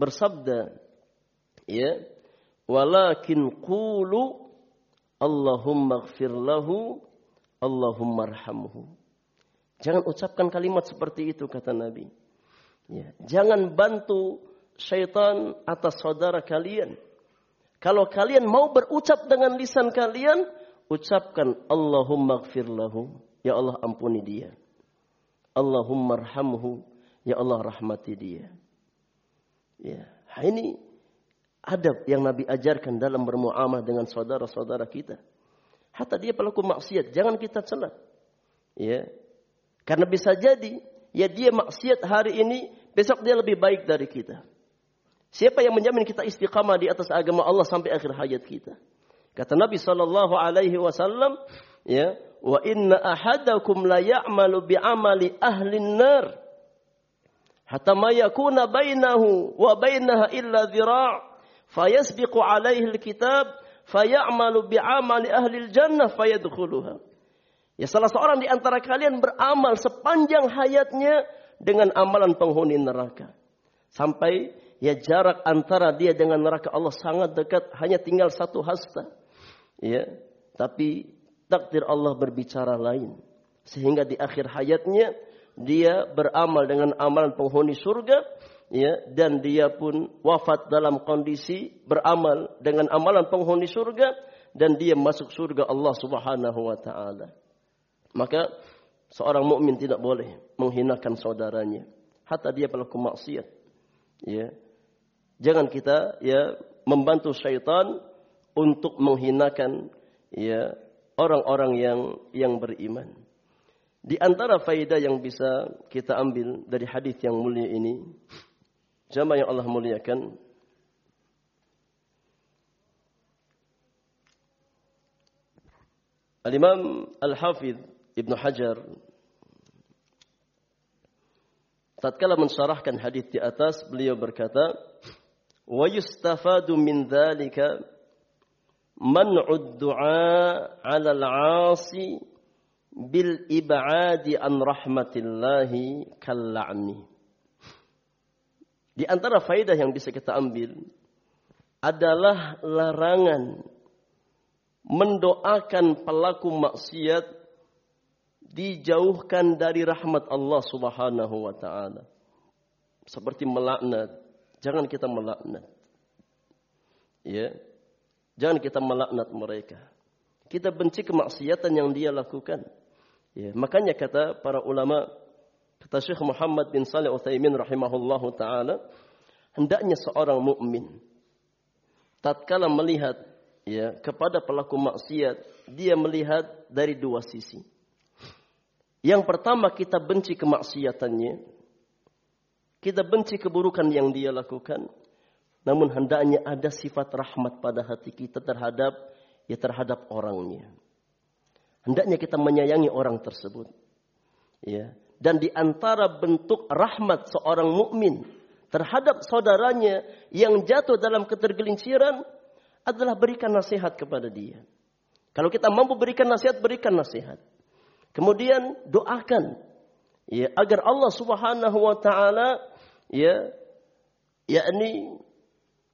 bersabda, ya, walakin qulu Allahumma lahu Allahumma arhamhu. Jangan ucapkan kalimat seperti itu kata Nabi. Ya. Jangan bantu syaitan atas saudara kalian. Kalau kalian mau berucap dengan lisan kalian, ucapkan Allahumma gfir lahu. Ya Allah ampuni dia. Allahumma arhamhu. Ya Allah rahmati dia. Ya, ini adab yang Nabi ajarkan dalam bermuamalah dengan saudara-saudara kita. Hatta dia pelaku maksiat, jangan kita celah. Ya. Karena bisa jadi ya dia maksiat hari ini, besok dia lebih baik dari kita. Siapa yang menjamin kita istiqamah di atas agama Allah sampai akhir hayat kita? Kata Nabi sallallahu alaihi wasallam, ya, wa inna ahadakum la ya'malu bi amali ahli nar hatta ma yakuna bainahu wa bainaha illa dhira' fayasbiqu alaihi alkitab fayamalu bi'amali ahli jannah fayadkhuluha. Ya salah seorang di antara kalian beramal sepanjang hayatnya dengan amalan penghuni neraka. Sampai ya jarak antara dia dengan neraka Allah sangat dekat, hanya tinggal satu hasta. Ya, tapi takdir Allah berbicara lain. Sehingga di akhir hayatnya dia beramal dengan amalan penghuni surga ya dan dia pun wafat dalam kondisi beramal dengan amalan penghuni surga dan dia masuk surga Allah Subhanahu wa taala. Maka seorang mukmin tidak boleh menghinakan saudaranya, hatta dia pelaku maksiat. Ya. Jangan kita ya membantu syaitan untuk menghinakan ya orang-orang yang yang beriman. Di antara faedah yang bisa kita ambil dari hadis yang mulia ini, Jamaah yang Allah muliakan. Al-Imam Al-Hafidh Ibn Hajar tatkala mensyarahkan hadis di atas beliau berkata yustafadu min dzalika man'ud du'a 'ala al-'asi bil ib'adi an rahmatillahi kalla'ni. Di antara faidah yang bisa kita ambil adalah larangan mendoakan pelaku maksiat dijauhkan dari rahmat Allah Subhanahu wa taala. Seperti melaknat, jangan kita melaknat. Ya. Jangan kita melaknat mereka. Kita benci kemaksiatan yang dia lakukan. Ya, makanya kata para ulama kata Syekh Muhammad bin Saleh Utsaimin rahimahullahu taala, hendaknya seorang mukmin tatkala melihat ya kepada pelaku maksiat, dia melihat dari dua sisi. Yang pertama kita benci kemaksiatannya. Kita benci keburukan yang dia lakukan. Namun hendaknya ada sifat rahmat pada hati kita terhadap ya terhadap orangnya. Hendaknya kita menyayangi orang tersebut. Ya. Dan di antara bentuk rahmat seorang mukmin terhadap saudaranya yang jatuh dalam ketergelinciran adalah berikan nasihat kepada dia. Kalau kita mampu berikan nasihat, berikan nasihat. Kemudian doakan ya agar Allah Subhanahu wa taala ya yakni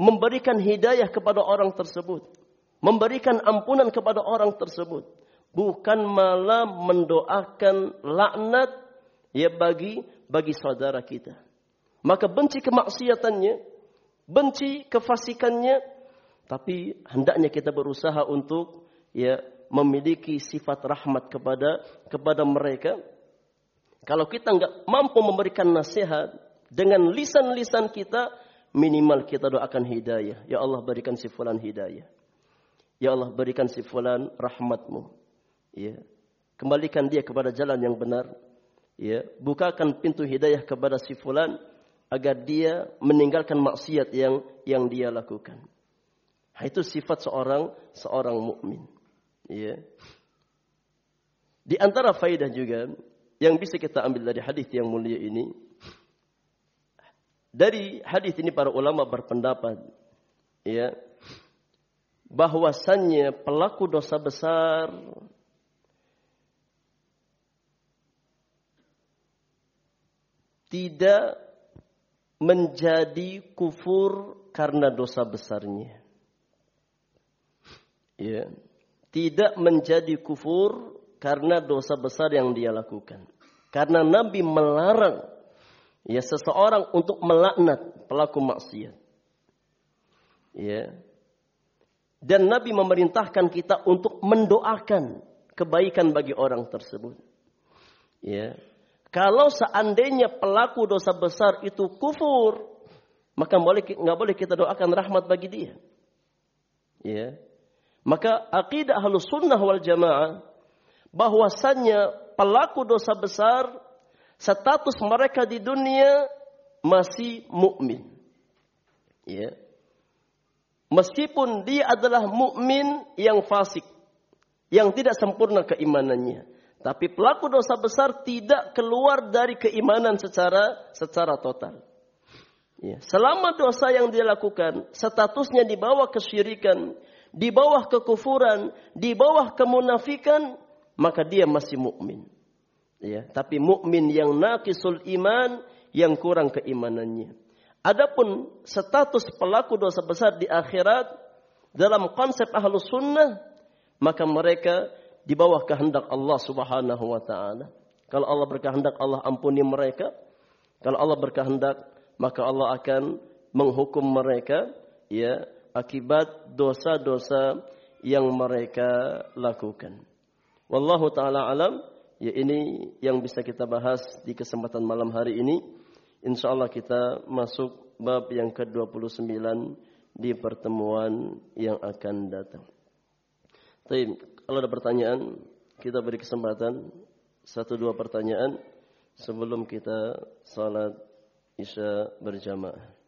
memberikan hidayah kepada orang tersebut, memberikan ampunan kepada orang tersebut, bukan malah mendoakan laknat ya bagi bagi saudara kita. Maka benci kemaksiatannya, benci kefasikannya, tapi hendaknya kita berusaha untuk ya memiliki sifat rahmat kepada kepada mereka. Kalau kita nggak mampu memberikan nasihat dengan lisan-lisan kita, minimal kita doakan hidayah. Ya Allah berikan si fulan hidayah. Ya Allah berikan si fulan rahmatmu. Ya. Kembalikan dia kepada jalan yang benar. Ya, bukakan pintu hidayah kepada si fulan agar dia meninggalkan maksiat yang yang dia lakukan. Nah, itu sifat seorang seorang mukmin. Ya. Di antara faidah juga yang bisa kita ambil dari hadis yang mulia ini, dari hadis ini para ulama berpendapat, ya, bahwasannya pelaku dosa besar tidak menjadi kufur karena dosa besarnya. Ya. Tidak menjadi kufur karena dosa besar yang dia lakukan. Karena Nabi melarang ya seseorang untuk melaknat pelaku maksiat. Ya. Dan Nabi memerintahkan kita untuk mendoakan kebaikan bagi orang tersebut. Ya. Kalau seandainya pelaku dosa besar itu kufur, maka boleh nggak boleh kita doakan rahmat bagi dia. Ya. Maka akidah halus sunnah wal jamaah bahwasannya pelaku dosa besar status mereka di dunia masih mukmin. Ya. Meskipun dia adalah mukmin yang fasik, yang tidak sempurna keimanannya. Tapi pelaku dosa besar tidak keluar dari keimanan secara secara total. Ya. Selama dosa yang dia lakukan, statusnya di bawah kesyirikan, di bawah kekufuran, di bawah kemunafikan, maka dia masih mukmin. Ya, tapi mukmin yang naqisul iman, yang kurang keimanannya. Adapun status pelaku dosa besar di akhirat dalam konsep ahlus sunnah, maka mereka di bawah kehendak Allah Subhanahu wa taala. Kalau Allah berkehendak Allah ampuni mereka. Kalau Allah berkehendak maka Allah akan menghukum mereka ya akibat dosa-dosa yang mereka lakukan. Wallahu taala alam ya ini yang bisa kita bahas di kesempatan malam hari ini. Insyaallah kita masuk bab yang ke-29 di pertemuan yang akan datang. Baik, kalau ada pertanyaan, kita beri kesempatan satu dua pertanyaan sebelum kita salat isya berjamaah.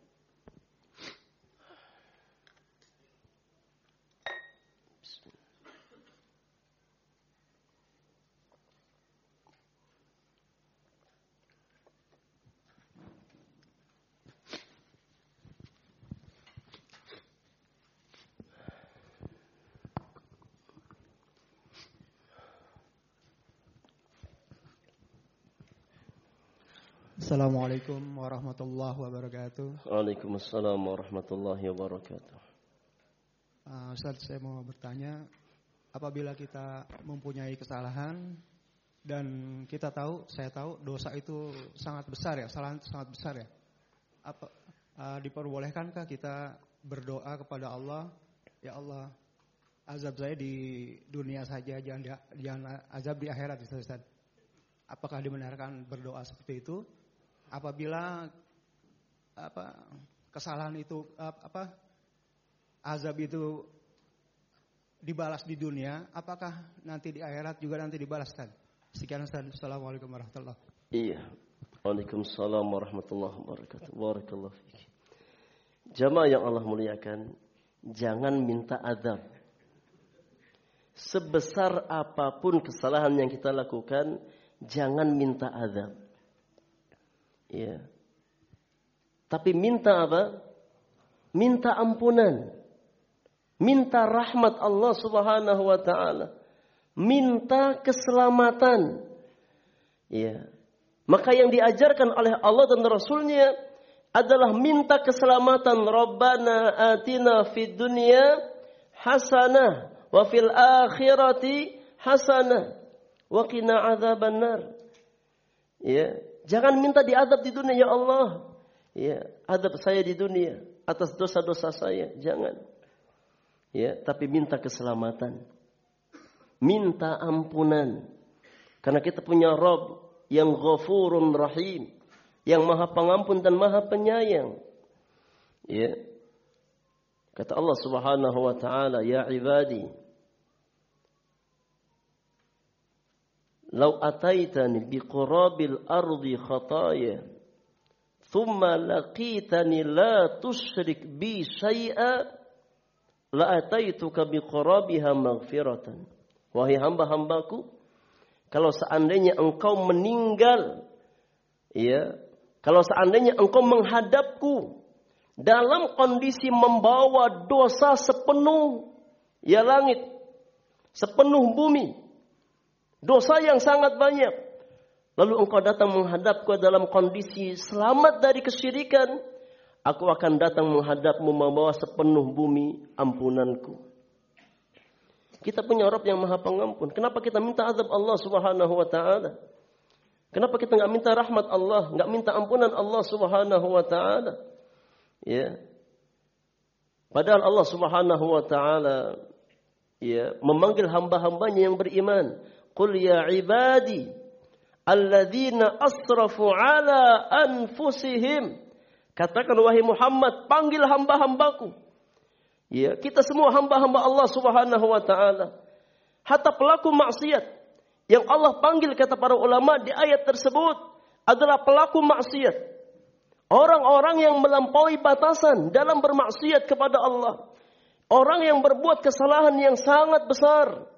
Assalamualaikum warahmatullahi wabarakatuh. Waalaikumsalam warahmatullahi wabarakatuh. Uh, Ustaz, saya mau bertanya, apabila kita mempunyai kesalahan dan kita tahu, saya tahu dosa itu sangat besar ya, kesalahan itu sangat besar ya. Apa uh, diperbolehkankah kita berdoa kepada Allah, ya Allah, azab saya di dunia saja, jangan, jangan azab di akhirat, Ustaz. Apakah dibenarkan berdoa seperti itu? Apabila apa kesalahan itu apa azab itu dibalas di dunia, apakah nanti di akhirat juga nanti dibalaskan? Sekian Assalamualaikum warahmatullahi wabarakatuh. Iya. Waalaikumsalam warahmatullahi wabarakatuh. Barakallahu fiik. Jamaah yang Allah muliakan, jangan minta azab. Sebesar apa pun kesalahan yang kita lakukan, jangan minta azab. Ya. Tapi minta apa? Minta ampunan. Minta rahmat Allah Subhanahu wa taala. Minta keselamatan. Ya. Maka yang diajarkan oleh Allah dan Rasulnya adalah minta keselamatan. Rabbana atina fid dunya hasanah wa fil akhirati hasanah wa qina adzabannar. Ya, Jangan minta diadab di dunia ya Allah. Ya, adab saya di dunia atas dosa-dosa saya, jangan. Ya, tapi minta keselamatan. Minta ampunan. Karena kita punya Rob yang ghafurun rahim, yang Maha Pengampun dan Maha Penyayang. Ya. Kata Allah Subhanahu wa taala, "Ya ibadi, لو ataitani biqurabil الأرض خطايا ثم laqitani لا تشرك بي شيئا la ataituka biqurabiha وهي Wahai hamba-hambaku, kalau seandainya engkau meninggal, ya, kalau seandainya engkau menghadapku dalam kondisi membawa dosa sepenuh ya langit, sepenuh bumi, Dosa yang sangat banyak. Lalu engkau datang menghadapku dalam kondisi selamat dari kesyirikan. Aku akan datang menghadapmu membawa sepenuh bumi ampunanku. Kita punya Rabb yang maha pengampun. Kenapa kita minta azab Allah subhanahu wa ta'ala? Kenapa kita nggak minta rahmat Allah, nggak minta ampunan Allah Subhanahu wa taala? Ya. Padahal Allah Subhanahu wa taala ya memanggil hamba-hambanya yang beriman Qul ya ibadi alladzina asrafu ala anfusihim. Katakan wahai Muhammad, panggil hamba-hambaku. Ya, kita semua hamba-hamba Allah Subhanahu wa taala. Hatta pelaku maksiat yang Allah panggil kata para ulama di ayat tersebut adalah pelaku maksiat. Orang-orang yang melampaui batasan dalam bermaksiat kepada Allah. Orang yang berbuat kesalahan yang sangat besar.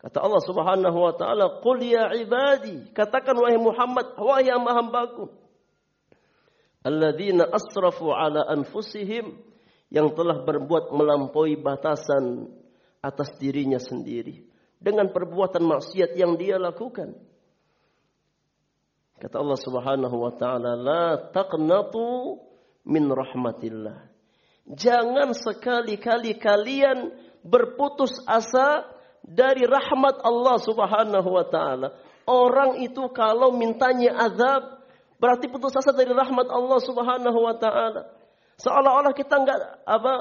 Kata Allah Subhanahu wa taala, "Qul ya ibadi," katakan wahai Muhammad, wahai hamba-hambaku, alladzina asrafu ala anfusihim yang telah berbuat melampaui batasan atas dirinya sendiri dengan perbuatan maksiat yang dia lakukan. Kata Allah Subhanahu wa taala, "La taqnatu min rahmatillah." Jangan sekali-kali kalian berputus asa dari rahmat Allah Subhanahu wa taala. Orang itu kalau mintanya azab berarti putus asa dari rahmat Allah Subhanahu wa taala. Seolah-olah kita enggak apa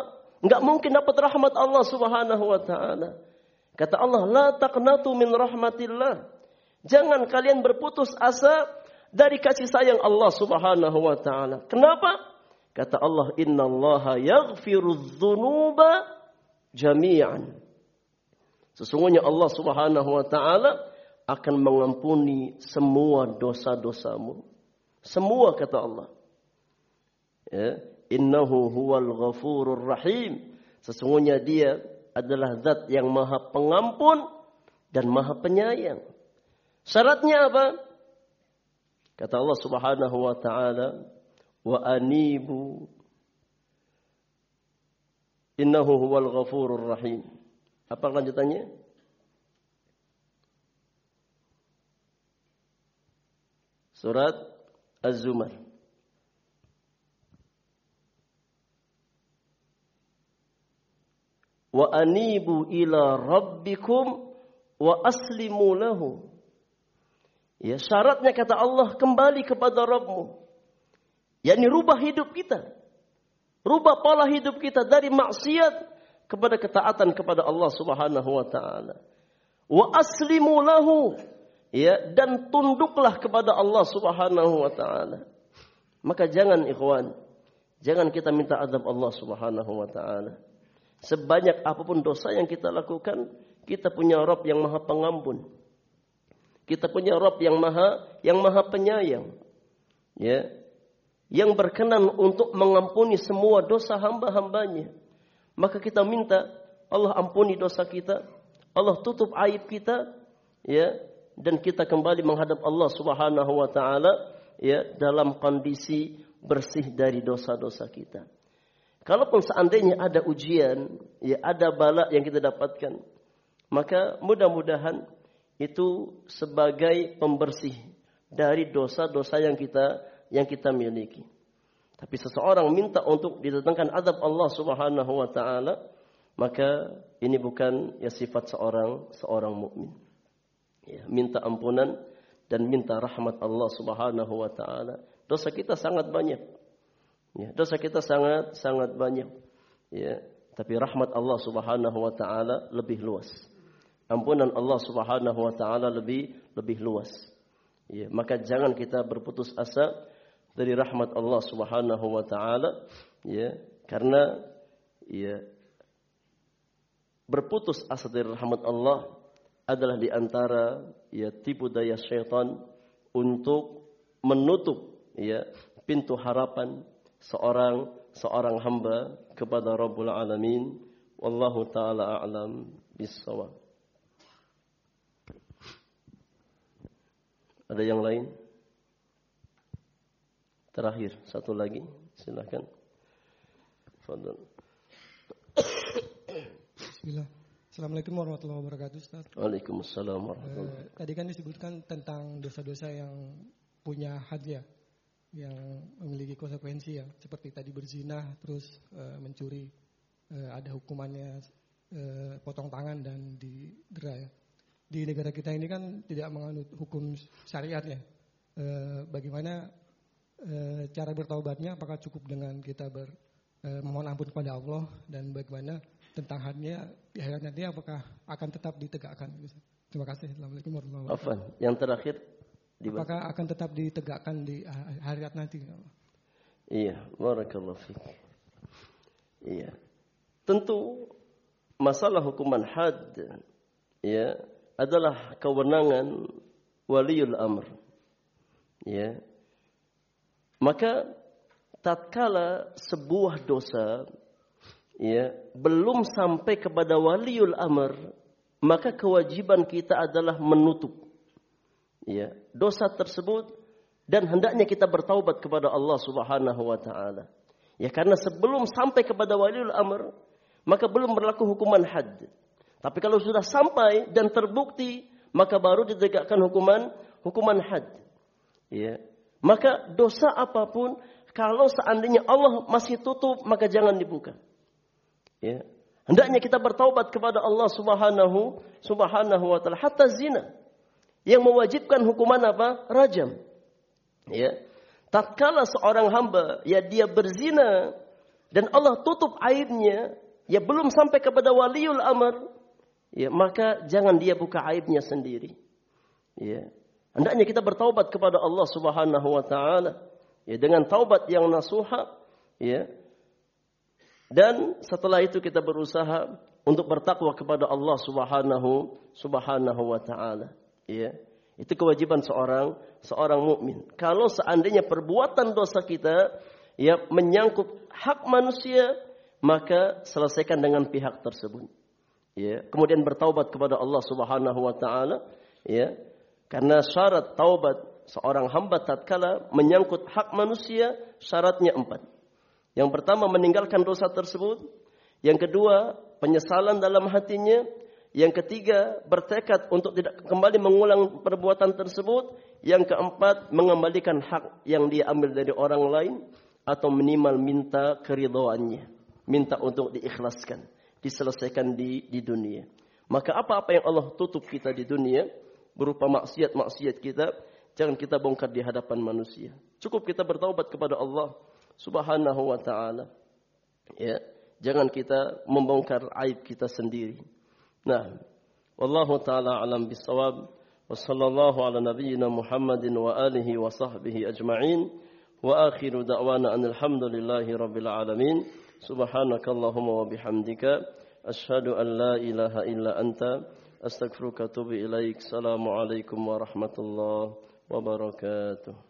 enggak mungkin dapat rahmat Allah Subhanahu wa taala. Kata Allah, "La taqnatu min rahmatillah." Jangan kalian berputus asa dari kasih sayang Allah Subhanahu wa taala. Kenapa? Kata Allah, "Innallaha yaghfiru dzunuba jami'an." Sesungguhnya Allah Subhanahu wa taala akan mengampuni semua dosa-dosamu. Semua kata Allah. Ya, innahu huwal ghafurur rahim. Sesungguhnya dia adalah zat yang maha pengampun dan maha penyayang. Syaratnya apa? Kata Allah Subhanahu wa taala, "Wa anibu innahu huwal ghafurur rahim." Apa lanjutannya? Surat Az-Zumar. Wa anibu ila rabbikum wa aslimu lahu. Ya, syaratnya kata Allah kembali kepada Rabbmu. yakni rubah hidup kita. Rubah pola hidup kita dari maksiat kepada ketaatan kepada Allah Subhanahu wa taala. Wa aslimu lahu. Ya, dan tunduklah kepada Allah Subhanahu wa taala. Maka jangan ikhwan, jangan kita minta azab Allah Subhanahu wa taala. Sebanyak apa pun dosa yang kita lakukan, kita punya Rob yang Maha Pengampun. Kita punya Rob yang Maha yang Maha Penyayang. Ya, yang berkenan untuk mengampuni semua dosa hamba-hambanya. Maka kita minta Allah ampuni dosa kita, Allah tutup aib kita, ya, dan kita kembali menghadap Allah Subhanahu wa taala ya dalam kondisi bersih dari dosa-dosa kita. Kalaupun seandainya ada ujian, ya ada bala yang kita dapatkan, maka mudah-mudahan itu sebagai pembersih dari dosa-dosa yang kita yang kita miliki. Tapi seseorang minta untuk didatangkan adab Allah Subhanahu wa taala, maka ini bukan ya sifat seorang seorang mukmin. Ya, minta ampunan dan minta rahmat Allah Subhanahu wa taala. Dosa kita sangat banyak. Ya, dosa kita sangat sangat banyak. Ya, tapi rahmat Allah Subhanahu wa taala lebih luas. Ampunan Allah Subhanahu wa taala lebih lebih luas. Ya, maka jangan kita berputus asa dari rahmat Allah Subhanahu wa taala ya karena ya berputus asa dari rahmat Allah adalah di antara ya tipu daya syaitan untuk menutup ya pintu harapan seorang seorang hamba kepada Rabbul Alamin wallahu taala a'lam bissawab Ada yang lain? Terakhir, satu lagi. Silahkan. Fadal. Bismillah. Assalamualaikum warahmatullahi wabarakatuh Ustaz. Waalaikumsalam warahmatullahi wabarakatuh. Eh, tadi kan disebutkan tentang dosa-dosa yang punya had ya. Yang memiliki konsekuensi ya. Seperti tadi berzina, terus eh, mencuri. Eh, ada hukumannya eh, potong tangan dan didera ya. Di negara kita ini kan tidak menganut hukum syariat ya. Eh, bagaimana e, cara bertaubatnya apakah cukup dengan kita ber e, memohon ampun kepada Allah dan bagaimana tentang hadnya di akhirat nanti apakah akan tetap ditegakkan? Terima kasih. Assalamualaikum warahmatullahi wabarakatuh. Yang terakhir apakah akan tetap ditegakkan di akhirat nanti? Iya, barakallahu fiik. Iya. Tentu masalah hukuman had ya adalah kewenangan waliul amr. Ya, maka tatkala sebuah dosa ya belum sampai kepada waliul amr, maka kewajiban kita adalah menutup ya dosa tersebut dan hendaknya kita bertaubat kepada Allah Subhanahu wa taala. Ya karena sebelum sampai kepada waliul amr, maka belum berlaku hukuman had. Tapi kalau sudah sampai dan terbukti, maka baru ditegakkan hukuman hukuman had. Ya. Maka dosa apa pun kalau seandainya Allah masih tutup maka jangan dibuka. Ya. Hendaknya kita bertaubat kepada Allah Subhanahu Subhanahu wa taala hatta zina yang mewajibkan hukuman apa? Rajam. Ya. Tatkala seorang hamba ya dia berzina dan Allah tutup aibnya, ya belum sampai kepada waliul amr, ya maka jangan dia buka aibnya sendiri. Ya. Hendaknya kita bertaubat kepada Allah Subhanahu wa taala ya dengan taubat yang nasuha ya. Dan setelah itu kita berusaha untuk bertakwa kepada Allah Subhanahu Subhanahu wa taala ya. Itu kewajiban seorang seorang mukmin. Kalau seandainya perbuatan dosa kita ya menyangkut hak manusia, maka selesaikan dengan pihak tersebut. Ya, kemudian bertaubat kepada Allah Subhanahu wa taala, ya. Karena syarat taubat seorang hamba tatkala menyangkut hak manusia syaratnya empat. Yang pertama meninggalkan dosa tersebut. Yang kedua penyesalan dalam hatinya. Yang ketiga bertekad untuk tidak kembali mengulang perbuatan tersebut. Yang keempat, mengembalikan hak yang dia ambil dari orang lain atau minimal minta keridhaannya, minta untuk diikhlaskan, diselesaikan di di dunia. Maka apa-apa yang Allah tutup kita di dunia berupa maksiat-maksiat kita, jangan kita bongkar di hadapan manusia. Cukup kita bertaubat kepada Allah Subhanahu wa taala. Ya, jangan kita membongkar aib kita sendiri. Nah, wallahu taala alam bisawab. وصلى الله على نبينا محمد وآله وصحبه أجمعين وآخر دعوانا أن الحمد لله رب العالمين سبحانك اللهم وبحمدك أشهد أن لا إله إلا أنت أستغفرك وأتوب إليك. السلام عليكم ورحمة الله وبركاته.